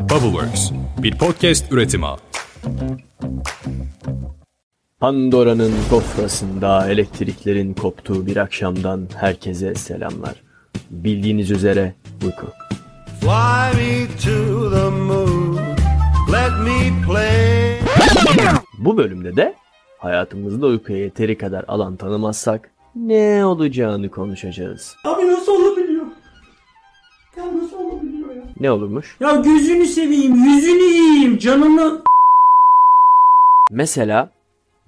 Bubbleworks, bir podcast üretimi. Pandora'nın gofrasında elektriklerin koptuğu bir akşamdan herkese selamlar. Bildiğiniz üzere uyku. Fly me to the moon. Let me play. Bu bölümde de hayatımızda uykuya yeteri kadar alan tanımazsak ne olacağını konuşacağız. Abi nasıl olabiliyor? Ya nasıl olabiliyor? Ne olurmuş? Ya gözünü seveyim, yüzünü yiyeyim, canını... Mesela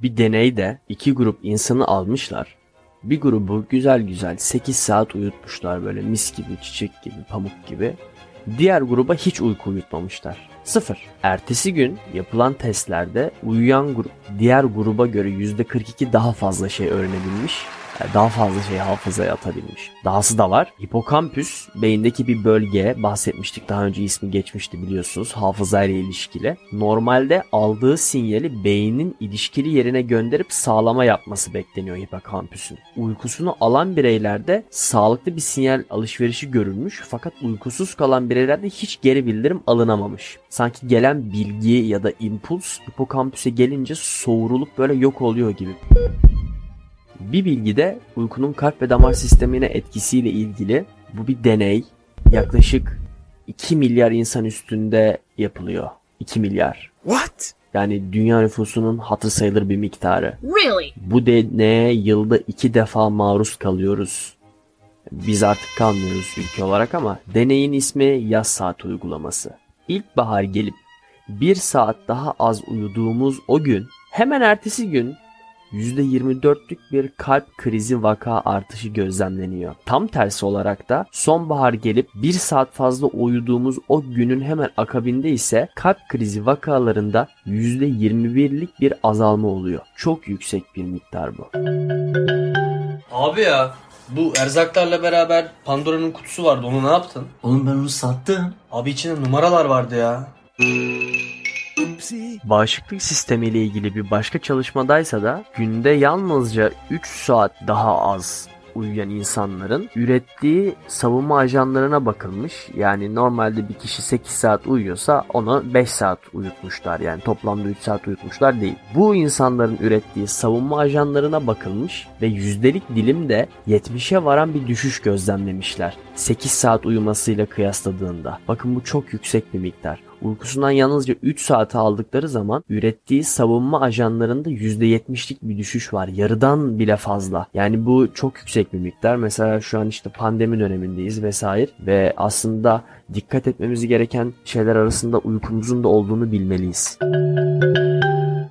bir deneyde iki grup insanı almışlar. Bir grubu güzel güzel 8 saat uyutmuşlar böyle mis gibi, çiçek gibi, pamuk gibi. Diğer gruba hiç uyku uyutmamışlar. Sıfır. Ertesi gün yapılan testlerde uyuyan grup diğer gruba göre %42 daha fazla şey öğrenebilmiş. Daha fazla şey hafızaya atabilmiş. Dahası da var. Hipokampüs beyindeki bir bölge bahsetmiştik daha önce ismi geçmişti biliyorsunuz hafızayla ilişkili. Normalde aldığı sinyali beynin ilişkili yerine gönderip sağlama yapması bekleniyor hipokampüsün. Uykusunu alan bireylerde sağlıklı bir sinyal alışverişi görülmüş fakat uykusuz kalan bireylerde hiç geri bildirim alınamamış. Sanki gelen bilgi ya da impuls hipokampüse gelince soğurulup böyle yok oluyor gibi. Bir bilgi de uykunun kalp ve damar sistemine etkisiyle ilgili. Bu bir deney. Yaklaşık 2 milyar insan üstünde yapılıyor. 2 milyar. What? Yani dünya nüfusunun hatır sayılır bir miktarı. Really? Bu deneye yılda iki defa maruz kalıyoruz. Biz artık kalmıyoruz ülke olarak ama deneyin ismi yaz saat uygulaması. İlkbahar gelip bir saat daha az uyuduğumuz o gün hemen ertesi gün %24'lük bir kalp krizi vaka artışı gözlemleniyor. Tam tersi olarak da sonbahar gelip bir saat fazla uyuduğumuz o günün hemen akabinde ise kalp krizi vakalarında %21'lik bir azalma oluyor. Çok yüksek bir miktar bu. Abi ya bu erzaklarla beraber Pandora'nın kutusu vardı onu ne yaptın? Oğlum ben onu sattım. Abi içinde numaralar vardı ya. Bağışıklık sistemi ile ilgili bir başka çalışmadaysa da günde yalnızca 3 saat daha az uyuyan insanların ürettiği savunma ajanlarına bakılmış. Yani normalde bir kişi 8 saat uyuyorsa onu 5 saat uyutmuşlar. Yani toplamda 3 saat uyutmuşlar değil. Bu insanların ürettiği savunma ajanlarına bakılmış ve yüzdelik dilimde 70'e varan bir düşüş gözlemlemişler. 8 saat uyumasıyla kıyasladığında. Bakın bu çok yüksek bir miktar uykusundan yalnızca 3 saate aldıkları zaman ürettiği savunma ajanlarında %70'lik bir düşüş var. Yarıdan bile fazla. Yani bu çok yüksek bir miktar. Mesela şu an işte pandemi dönemindeyiz vesaire ve aslında dikkat etmemiz gereken şeyler arasında uykumuzun da olduğunu bilmeliyiz.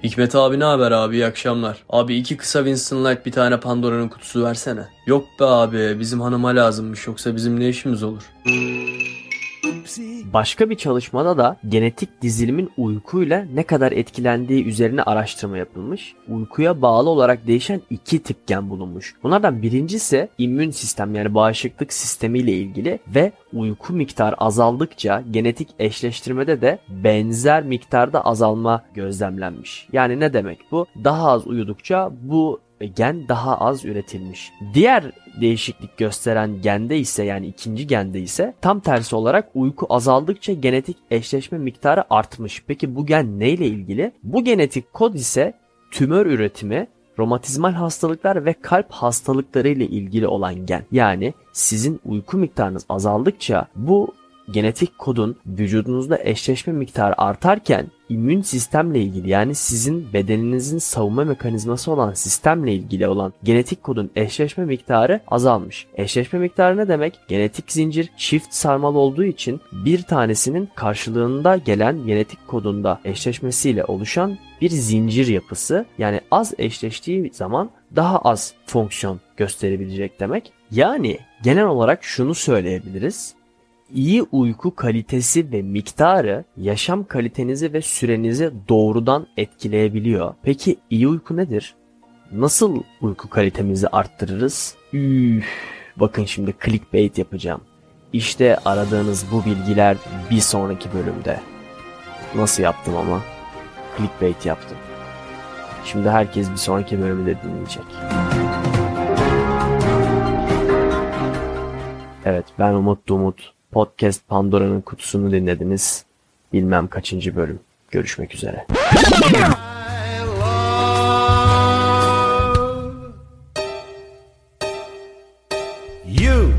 Hikmet abi ne haber abi iyi akşamlar. Abi iki kısa Winston Light bir tane Pandora'nın kutusu versene. Yok be abi bizim hanıma lazımmış yoksa bizim ne işimiz olur? Başka bir çalışmada da genetik dizilimin uykuyla ne kadar etkilendiği üzerine araştırma yapılmış. Uykuya bağlı olarak değişen iki tip gen bulunmuş. Bunlardan birincisi immün sistem yani bağışıklık sistemiyle ilgili ve uyku miktarı azaldıkça genetik eşleştirmede de benzer miktarda azalma gözlemlenmiş. Yani ne demek bu? Daha az uyudukça bu gen daha az üretilmiş. Diğer değişiklik gösteren gende ise yani ikinci gende ise tam tersi olarak uyku azaldıkça genetik eşleşme miktarı artmış. Peki bu gen neyle ilgili? Bu genetik kod ise tümör üretimi, romatizmal hastalıklar ve kalp hastalıkları ile ilgili olan gen. Yani sizin uyku miktarınız azaldıkça bu genetik kodun vücudunuzda eşleşme miktarı artarken immün sistemle ilgili yani sizin bedeninizin savunma mekanizması olan sistemle ilgili olan genetik kodun eşleşme miktarı azalmış. Eşleşme miktarı ne demek? Genetik zincir çift sarmal olduğu için bir tanesinin karşılığında gelen genetik kodunda eşleşmesiyle oluşan bir zincir yapısı. Yani az eşleştiği zaman daha az fonksiyon gösterebilecek demek. Yani genel olarak şunu söyleyebiliriz. İyi uyku kalitesi ve miktarı yaşam kalitenizi ve sürenizi doğrudan etkileyebiliyor. Peki iyi uyku nedir? Nasıl uyku kalitemizi arttırırız? Üf, bakın şimdi clickbait yapacağım. İşte aradığınız bu bilgiler bir sonraki bölümde. Nasıl yaptım ama? Clickbait yaptım. Şimdi herkes bir sonraki bölümü de dinleyecek. Evet ben Umut Umut. Podcast Pandora'nın kutusunu dinlediniz. bilmem kaçıncı bölüm. Görüşmek üzere. You.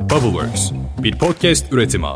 Bubbleworks bir podcast üretimi.